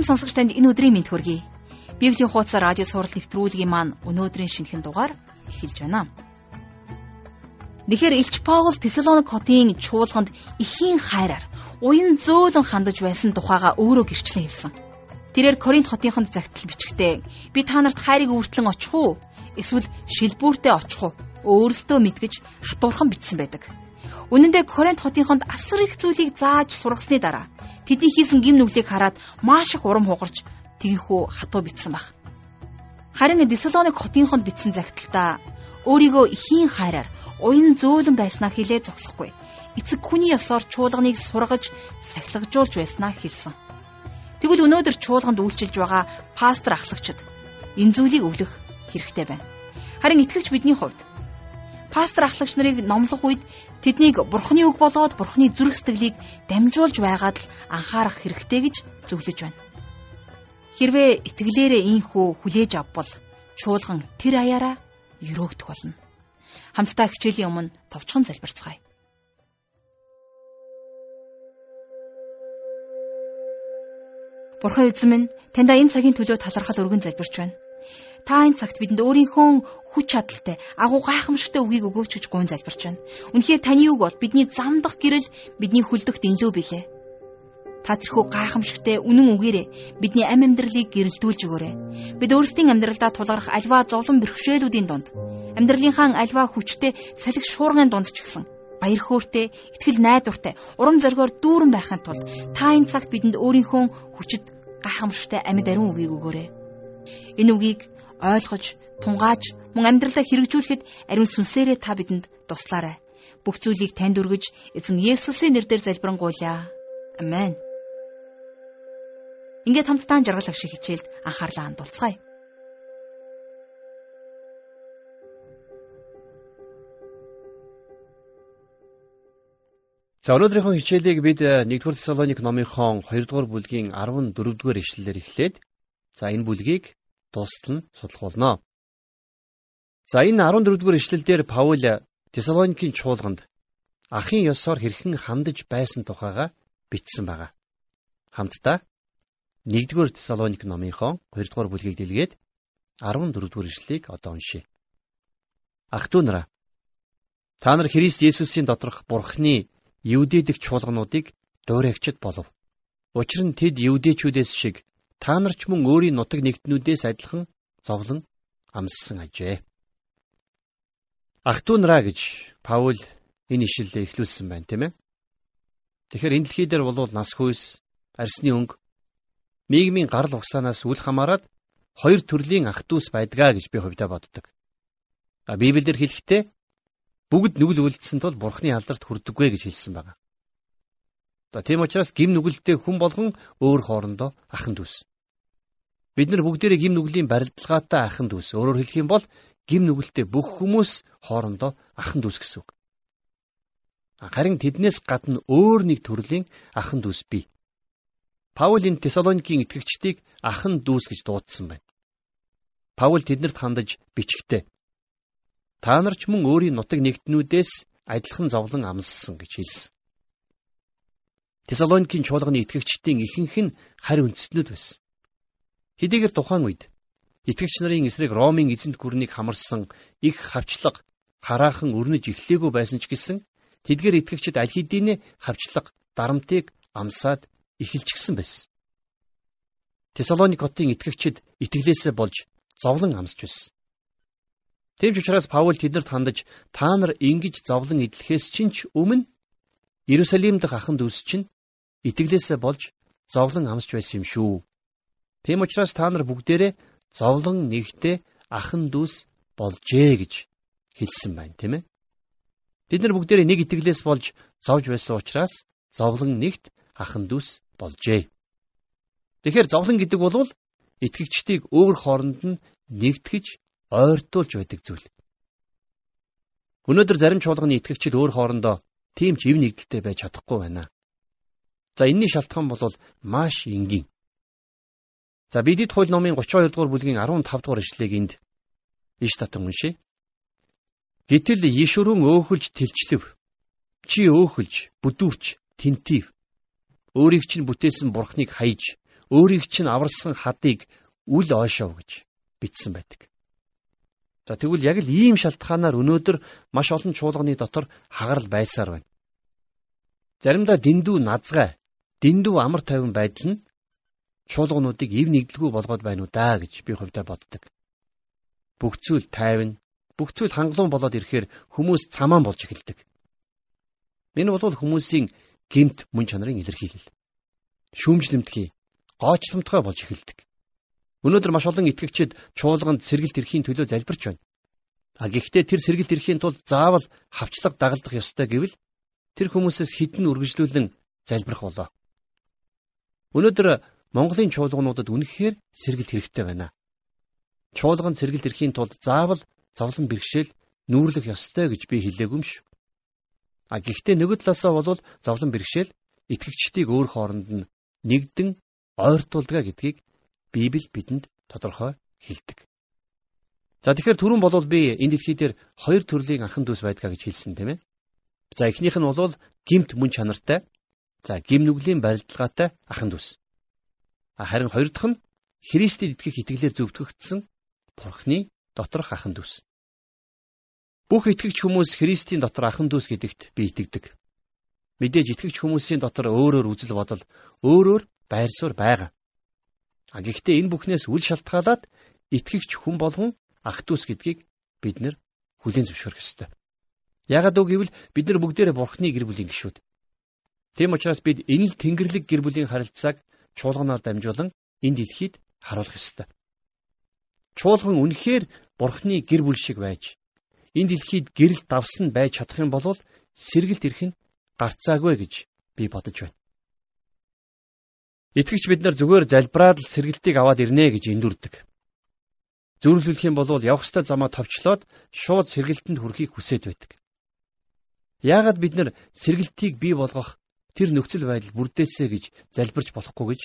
Зарим сонсогч танд энэ өдрийн мэд хүргэе. Библийн хуудас радио сурал нэвтрүүлгийн маань өнөөдрийн шинэхэн дугаар эхэлж байна. Тэгэхэр Илч Паул Тесалоник хотын чуулганд ихийн хайраар уян зөөлөн хандаж байсан тухайга өөрөө гэрчлэн хэлсэн. Тэрээр Коринт хотынд загтал бичгтээ би та нарт хайрыг үртлэн очих уу? Эсвэл шилбүүртээ очих уу? Өөрөөсөө мэдгэж хатуурхан бичсэн байдаг. Үнэн дээр Коринт хотынд асар их зүйлийг зааж сургасны дараа тэдний хийсэн гим нүглийг хараад маш их урам хугарч тэгийнхүү хатуу битсэн баг. Харин Десалоник хотынд битсэн загталтаа өөрийгөө ихийн хайраар уян зөөлөн байснаа хилээ зогсохгүй. Эцэг хүний ёсоор чуулганыг сургаж, сахилгажуулж байснаа хэлсэн. Тэгвэл өнөөдөр чуулганд үйлчилж байгаа пастор ахлагчид энэ зүйлийг өвлөх хэрэгтэй байна. Харин итгэгч бидний хувьд пастор ахлагч нарыг номлох үед тэднийг бурхны үг болоод бурхны зүрх сэтгэлийг дамжуулж байгаад л анхаарах хэрэгтэй гэж зөвлөж байна. Хэрвээ итгэлээрээ ийхүү хүлээж авбал чуулган тэр аяараа өрөөгдөх болно. Хамтдаа хичээлийн өмнө товчхон залбирцгаая. Бурхан эзэн минь таньда энэ цагийн төлөө талархал өргөн залбирч байна. Та энэ цагт бидэнд өөрийнхөө хүч чадалтай агуу гайхамшигтай үгийг өгөөч гэж гуйн залбирч байна. Үнэхээр таны үг бол бидний замдах гэрэл бидний хүлдэгт инлүү билээ. Та тэрхүү гайхамшигтай үнэн үгээрээ бидний амь амьдралыг гэрэлтүүлж өгөөрэй. Бид өөрсдийн амьдралдаа тулгарх альва зовлон бэрхшээлүүдийн дунд амьдралынхаа альва хүчтэй салхи шуургын дунд ч гэсэн баяр хөөртэй, итгэл найдвартай, урам зоригоор дүүрэн байхын тулд та энэ цагт бидэнд өөрийнхөө хүчит гайхамшигтай амьд ариун үгийг өгөөрэй. Энэ үгийг ойлгож, тунгааж, мөн амьдралдаа хэрэгжүүлэхэд ариун сүнсээрээ та бидэнд туслаарай. Бүх зүйлийг танд өргөж, эзэн Есүсийн нэрээр залбирanгуйлаа. Амен. Ингээд хамтдаа жаргал агшиг хичээлд анхаарлаа хандуулцгаая. За өнөөдрийнхөө хичээлийг бид 1-р Тесалоник номынхон 2-р бүлгийн 14-р ишлэлээр эхлээд за энэ бүлгийг дуустал нь судлах болно. За энэ 14-р ишлэлдэр Паул Тесалоникийн чуулганд ахын ёсоор хэрхэн хандаж байсан тухайга бичсэн байгаа. Хамтдаа 1-р Тесалоник номынхон 2-р бүлгийг дэлгээд 14-р ишлэлийг одоо уншийе. Ах トゥ нараа та нар Христ Есүсийн доторх Бурхны Евдээдэх чуулгануудыг дуурайгчд болов. Учир нь тэд евдээчүүдээс шиг та нар ч мөн өөрийн нутаг нэгтнүүдээс адилхан зовлон амссан ажээ. Ахтунраа гэж Паул энэ ишлэлээ эхлүүлсэн байна, тийм ээ. Тэгэхээр энэ дэлхий дээр бол нас хүйс, арсны өнгө, нийгмийн гарал угсаанаас үл хамааран хоёр төрлийн ах トゥ ус байдгаа гэж би хувьдаа боддог. А Библиэлд хэлэхдээ бүгд нүгэл үлдсэн тул бурхны алдарт хүрдэггүй гэж хэлсэн байна. За тийм учраас гим нүгэлтэй хүн болгон өөр хоорондоо ахын дүүс. Бид нар бүгдээрээ гим нүглийн барилдлагатай ахын дүүс. Өөрөөр хэлэх юм бол гим нүгэлтэй бүх хүмүүс хоорондоо ахын дүүс гэсэн үг. Харин тэднээс гадна өөр нэг төрлийн ахын дүүс бий. Паул энэ Тесалоникийн итгэгчдийг ахын дүүс гэж дуудсан байна. Паул тэднэрт хандаж бичгтээ Та нар ч мөн өөрийн нутаг нэгтнүүдээс адилхан зовлон амссан гэж хэлсэн. Тесалоникийн чуулганы итгэгчдийн ихэнх нь харь үндэстнүүд байсан. Хэдийгээр тухайн үед итгэгч нарын эсрэг Ромын эзэнт гүрнийг хамарсан их хавчлага хараахан өрнөж эхлэегүй байсан ч гэсэн тэдгээр итгэгчид аль хэдийнэ хавчлага дарамтыг амсаад эхэлчихсэн байсан. Тесалоник хотын итгэгчид итгэлээсээ болж зовлон амсч байсан. Тийм ч учраас Паул тэднэрт хандаж та нар ингэж зовлон идэлхээс чинь өмнө Иерусалим дахь ахын дүүс чинь итгэлээсээ болж зовлон амсч байсан юм шүү. Тийм учраас та нар бүгдээрээ зовлон нэгтээ ахын дүүс болжээ гэж хэлсэн байна, тийм ээ. Бид нар бүгдээрээ нэг итгэлээс болж зовж байсан учраас зовлон нэгт ахын дүүс болжээ. Тэгэхээр зовлон гэдэг бол итгэгчдийг өөр хооронд нь нэгтгэж ойртуулж байдаг зүйл. Өнөөдөр зарим чуулганы итгэгчид өөр хоорондоо тийм ч ив нэгдэлтэй байж чадахгүй байна. За энэний шалтгаан бол маш энгийн. За бидэд хууль номын 32 дугаар бүлгийн 15 дугаар ишлэгийг энд иш татан уншъя. Гэтэл Ишүрэн өөхөлж тэлчлэв. Чи өөхөлж, бүдүүрч, тентив. Өөрийг чинь бүтээсэн бурхныг хайж, өөрийг чинь аварсан хадыг үл ойшов гэж бичсэн байдаг. За тэгвэл яг л ийм шалтгаанаар өнөөдөр маш олон чуулганы дотор хагарал байсаар байна. Заримдаа дэндүү назгай, дэндүү амар тайван байдал нь чуулгануудыг ив нэгдэлгүй болгоод байна уу даа гэж би хувьдаа боддог. Бүх зүйл тайван, бүх зүйл хангалуун болоод ирэхээр хүмүүс цамаан болж эхэлдэг. Энэ бол хүмүүсийн гемт мөн чанарын илэрхийлэл. Шүүмжлэмтгий, гоочломтгой болж эхэлдэг. Өнөөдөр маш олон итгэгчид чуулганд сэргэлт эрхийн төлөө залбирч байна. А гэхдээ тэр сэргэлт эрхийн тулд заавал хавчлаг дагалдах ёстой гэвэл тэр хүмүүсээс хідэн үргэлжлүүлэн залбирах болоо. Өнөөдөр Монголын чуулгануудад үнэхээр сэргэлт хэрэгтэй байна. Чуулганд сэргэлт эрхийн тулд заавал зовлон бэрхшээл нүүрлэх ёстой гэж би хэлээгүй юм шүү. А гэхдээ нөгөө талаасаа бол зовлон бэрхшээл итгэгчдийг өөр хооронд нь нэгдэн ойртуулдаг гэдгийг Библи бидэнд тодорхой хэлдэг. За тэгэхээр түрүүн болвол би энэ дэлхий дээр хоёр төрлийн анхан дүүс байдгаа гэж хэлсэн тийм ээ. За эхнийх нь бол гимт мөн чанартай. За гим нүглийн барилдлагатай ахан дүүс. Харин хоёр дахь нь Христэд итгэх итгэлээр зөвтгөгдсөн Бурхны доторх ахан дүүс. Бүх итгэгч хүмүүс Христийн дотор ахан дүүс гэдэгт би итгэдэг. Мэдээж итгэгч хүмүүсийн дотор өөрөөр үзэл бодол, өөрөөр байр суурь байгаа. А гэхдээ энэ бүхнээс үл шалтгаалаад итгэгч хүн болгон ах дүүс гэдгийг бид нэр хүлээн зөвшөөрөх ёстой. Ягаад үг гэвэл бид нар бүгдээрээ бурхны гэр бүлийн гишүүд. Тийм учраас бид энэ л тэнгэрлэг гэр бүлийн харилцааг чуулганаар дамжуулан энэ дэлхийд харуулах ёстой. Чуулган үнэхээр бурхны гэр бүл шиг байж энэ дэлхийд гэрэл давсан байж чадах юм бол сэргэлт ирэх нь гарцаагүй гэж би бодож байна. Итгэгч бид нар зүгээр залбираад л сэргэлтийг аваад ирнэ гэж эндүрдэг. Зөвлөлөх юм бол явах ёстой замаа товчлоод шууд сэргэлтэнд хүрэхийг хүсэж байдаг. Яагаад бид нар сэргэлтийг бий болгох тэр нөхцөл байдал бүрдээсэ гэж залбирч болохгүй гэж?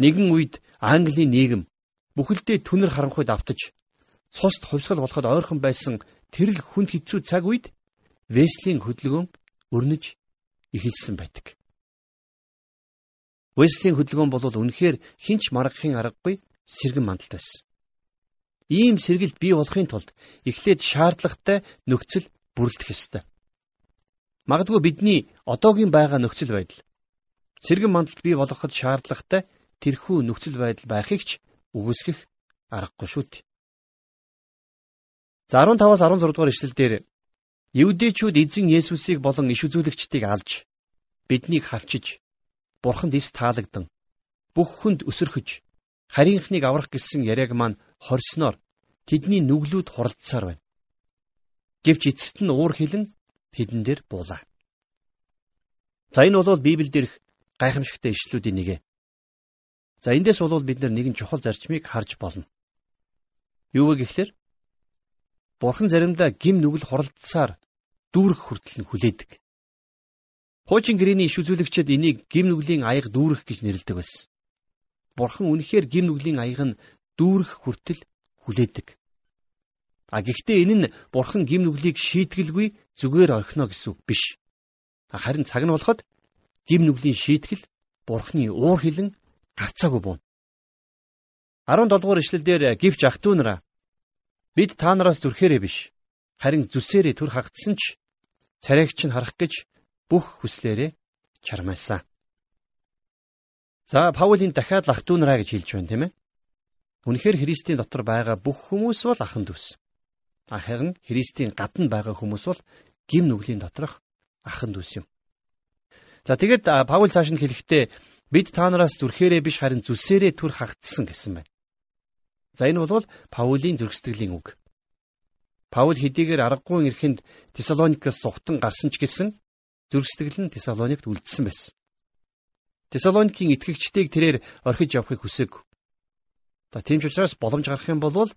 Нэгэн үед Английн нийгэм бүхэлдээ түнэр харанхуйд автаж цуст хувьсгал болоход ойрхон байсан тэрл хүнд хэцүү цаг үед Веслийн хөдөлгөөн өрнөж эхэлсэн байдаг. Уэслийн хөдөлгөөн бол үнэхээр хинч маргахын аргагүй сэргэн мандалт байсан. Ийм сэргэлт бий болохын тулд эхлээд шаардлагатай нөхцөл бүрэлдэх ёстой. Магадгүй бидний одоогийн байгаа нөхцөл байдал сэргэн мандалт бий болгоход шаардлагатай тэрхүү нөхцөл байдал байхыг ч үгүйсгэх аргагүй шүү дээ. За 15-аас 16 дугаар ишлэлдэр Евдэчүүд эзэн Есүсийг болон иш үзүүлэгчдийг алж биднийг хавчиж бурханд эс таалагдан бүх хүнд өсөрхөж харийнхныг аврах гэсэн яриаг маань хорсноор тэдний нүглүүд хуралдсаар байна. Гэвч эцэст нь уур хилэн тэдэн дээр буулаа. За энэ бол Библиэд ирэх гайхамшигтай ишлүүдийн нэг. За эндээс бол бид нэгэн чухал зарчмыг харж болно. Юу вэ гэхлээр Бурхан заримдаа гим нүгэл хуралдсаар дүүрэх хүртэл нь хүлээдэг. Хуучин гэрээний иш үзүүлэгчид энийг гим нүглийн аяг дүүрэх гэж нэрлэдэг байсан. Бурхан үнэхээр гим нүглийн аяг нь дүүрэх хүртэл хүлээдэг. А гэхдээ энэ нь бурхан гим нүглийг шийтгэлгүй зүгээр орхино гэсэн үг биш. Харин цаг нь болоход гим нүглийн шийтгэл бурханы уур хилэн гарцаагүй буун. 17 дугаар ишлэлдэр гівч ах トゥ нараа бид та нараас зүрхээрээ биш харин зүсээрээ түр хагдсан ч царайгч нь харах гэж бүх хүслээрээ чармаасан. За Паулийн дахиад ах トゥ нараа гэж хэлж байна тийм ээ. Үнэхээр Христийн дотор байгаа бүх хүмүүс бол ахан дүүс. Харин Христийн гадна байгаа хүмүүс бол гим нүглийн доторх ахан дүүс юм. За тэгэд Паул цааш нь хэлэхдээ бид та нараас зүрхээрээ биш харин зүсээрээ түр хагдсан гэсэн байна. За энэ бол Паулийн зөргсдглийн үг. Паул хэдийгээр аргагүй эрхэнд Тесалоникоос сухтан гарсан ч гэсэн зөрсдгөл нь Тесалоникт үлдсэн байсан. Тесалоникийн итгэгчдийг тэрээр орхиж явахыг хүсэв. За тийм ч учраас боломж гарах юм бол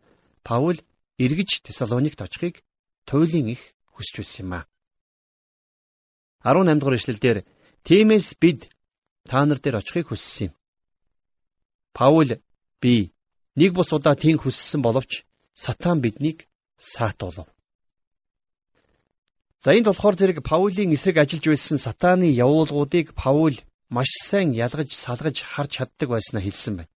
Паул эргэж Тесалоникт очихыг туйлын их хүсч байсан юм а. 18 дугаар эшлэлдэр тиймээс бид та нар дээр очихыг хүссэн юм. Паул би нэг бус удаа тийм хүссэн боловч сатан биднийг саатуулав. За энд болохоор зэрэг Паулийн эсрэг ажиллаж байсан сатааны явуулгуудыг Паул маш сайн ялгаж салгаж харж чаддаг байснаа хэлсэн байна.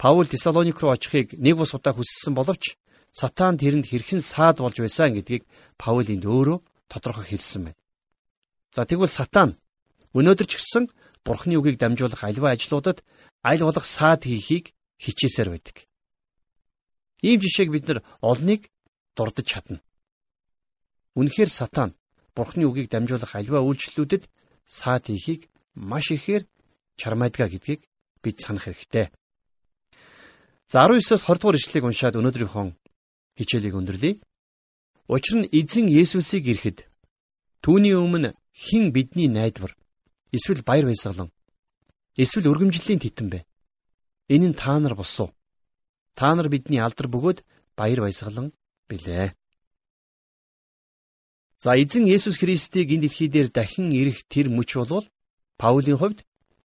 Паул Тесалоник руу очихыг нэг бус удаа хүссэн боловч сатан тэрэнд хэрхэн саад болж байсан гэдгийг Паул энд өөрөө тодорхой хэлсэн байна. За тэгвэл сатан өнөөдөр ч гэсэн Бурхны үгийг дамжуулах альва ажлуудад аль болох саад хийхийг хичээсээр байдаг. Ийм жишээг бид нар олныг дурдж чадна. Үнэхээр сатан Бурхны үгийг дамжуулах альва үйлчлэлүүдэд саад хийхийг маш ихээр чармайдгаа гэдгийг бид санах хэрэгтэй. За 19-оос 20 дугаар ишлэгийг уншаад өнөөдрийнхөө хичээлийг өндөрлөе. Учир нь эзэн Есүсийг ирэхэд түүний өмнө хэн бидний найдвар эсвэл баяр баясгалан эсвэл өргөмжлөлийн титэн бэ? Энэ нь та нар босуу. Та нар бидний алдар бөгөөд баяр баясгалан билээ. За эзэн Есүс Христийг энэ дэлхий дээр дахин ирэх тэр мөч болвол Паулийн хувьд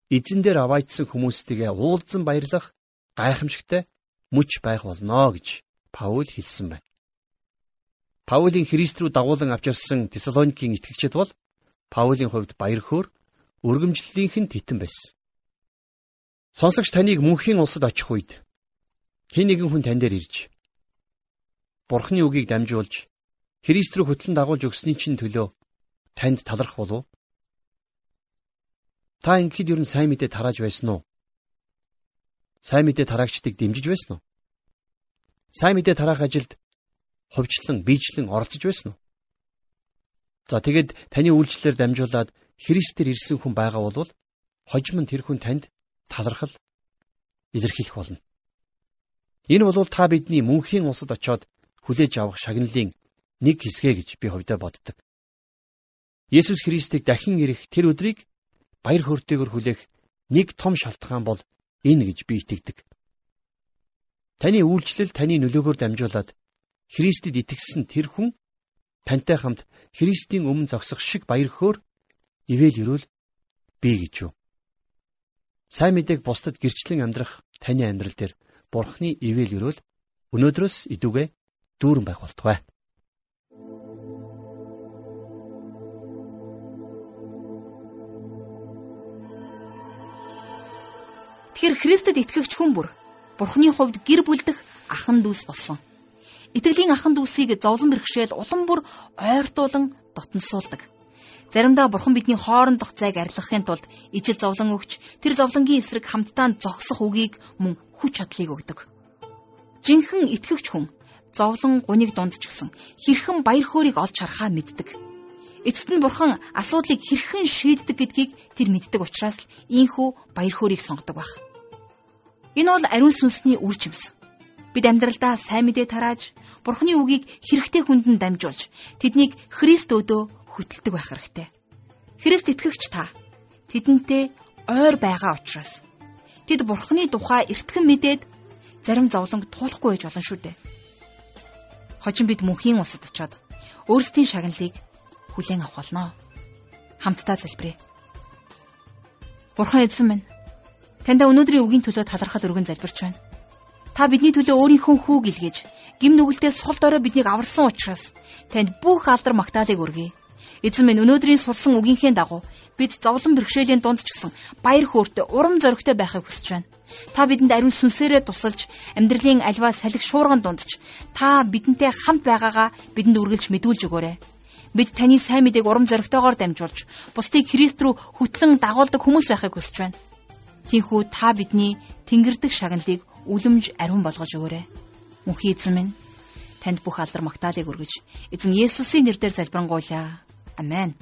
эзэн дээр аваydсан хүмүүстэйгээ уулзсан баярлах гайхамшигтай мөч байх болно гэж Паул хэлсэн байна. Паулийн Христ рүү дагуулan авчирсан Тесалоникийн итгэгчид бол Паулийн хувьд баяр хөөр өргөмжлөлийнх нь титэн байсан. Сонсогч таныг мөнхийн улсад очих үед хэн нэгэн хүн тань дээр ирж Бурхны үгийг дамжуулж Христ рүү хөтлөн дагуулж өгсөний чинь төлөө танд таларх болов. Та ингэхэд юу н сайн мэдээ тарааж байсан уу? Сайн мэдээ тараагчдыг дэмжиж байсан уу? Сайн мэдээ тараах ажилд хувьчлан, биечлэн оролцож байсан уу? За тэгэд таны үйлчлэлээр дамжуулаад Христээр ирсэн хүн байгаа бол хожим нь тэр хүн танд талархал илэрхийлэх болно. Энэ бол та бидний мөнхийн усад очоод хүлээж авах шагналын нэг хэсгэ гэж би хувьдаа боддог. Есүс Христийг дахин ирэх тэр өдрийг баяр хөөртэйгээр хүлээх нэг том шалтгаан бол энэ гэж би итгэдэг. Таны үйлчлэл таны нөлөөгөөр дамжуулаад Христэд итгэсэн тэр хүн тантай хамт Христийн өмнө зогсох шиг баяр хөөр ивэл өрөөл би гэж юу. Сайн мэдээг бусдад гэрчлэн амьдрах таны амьдрал дээр Бурхны ивэл өрөөл өнөөдрөөс идүгэ дүүрэн байх болтугай. Тэгэхээр Христэд итгэгч хүн бүр Бурхны хувьд гэр бүлдэх ахан дүүс болсон. Итгэлийн ахан дүүсийг зовлон бэрхшээл улам бүр ойртуулан дотносуулдаг. Заримдаа Бурхан бидний хоорондох зайг арилгахын тулд ижил зовлон өгч тэр зовлонгийн эсрэг хамтдаа зогсох үгийг мөн хүч чадлыг өгдөг. Жинхэнэ итгэгч хүн зовлон гуниг дунд ч гэсэн хэрхэн баяр хөөргийг олж харахаа мэддэг. Эцэст нь бурхан асуудлыг хэрхэн шийддэг гэдгийг тэр мэддэг учраас л ийхүү баяр хөөргийг сонгодог баг. Энэ бол ариун сүнсний үр жимс. Бид амьдралдаа сайн мэдээ тарааж, Бурхны үгийг хэрэгтэй хүндэн дамжуулж, тэднийг Христ өдөө хөтэлдэг байх хэрэгтэй. Христ итгэгч та тэдэнтэй ойр байгаа учраас тэд Бурхны тухай эртхэн мэдээд зарим зовлонг туулахгүй байж болно шүү дээ. Хожим бид мөнхийн улсад очиод өөрсдийн шагналыг хүлээн авах болно. Хамтдаа залбирая. Бурхан эзэн минь Таньда өнөөдрийн үгийн төлөө талархал өргөн залбирч байна. Та бидний төлөө өөрийнхөө хүүг илгээж, гим нүгэлтээ сул дорой биднийг аварсан учраас танд бүх алдар магтаалыг өргөе. Эзэн минь өнөөдрийн сурсан үгийнхээ дагуу бид зовлон бэрхшээлийн дунд ч гэсэн баяр хөөртэй, урам зоригтой байхыг хүсэж байна. Та бидэнд ариун сүнсээрээ тусалж, амьдралын альва салхи шуурган дундч та бидэнтэй хамт байгаагаа бидэнд үргэлж мэдүүлж өгөөрэй. Бид таны сайн мэдээг урам зоригтойгоор дамжуулж, бусдыг Христ рүү хөтлөн дагуулдаг хүмүүс байхыг хүсэж байна. Тийхүү та бидний тэнгэрдэг шагналыг үлэмж ариун болгож өгөөрэй. Мөнхийн эзэн минь танд бүх алдар магтаалыг өргөж эзэн Есүсийн нэрээр залбирanгуйлаа. Амен.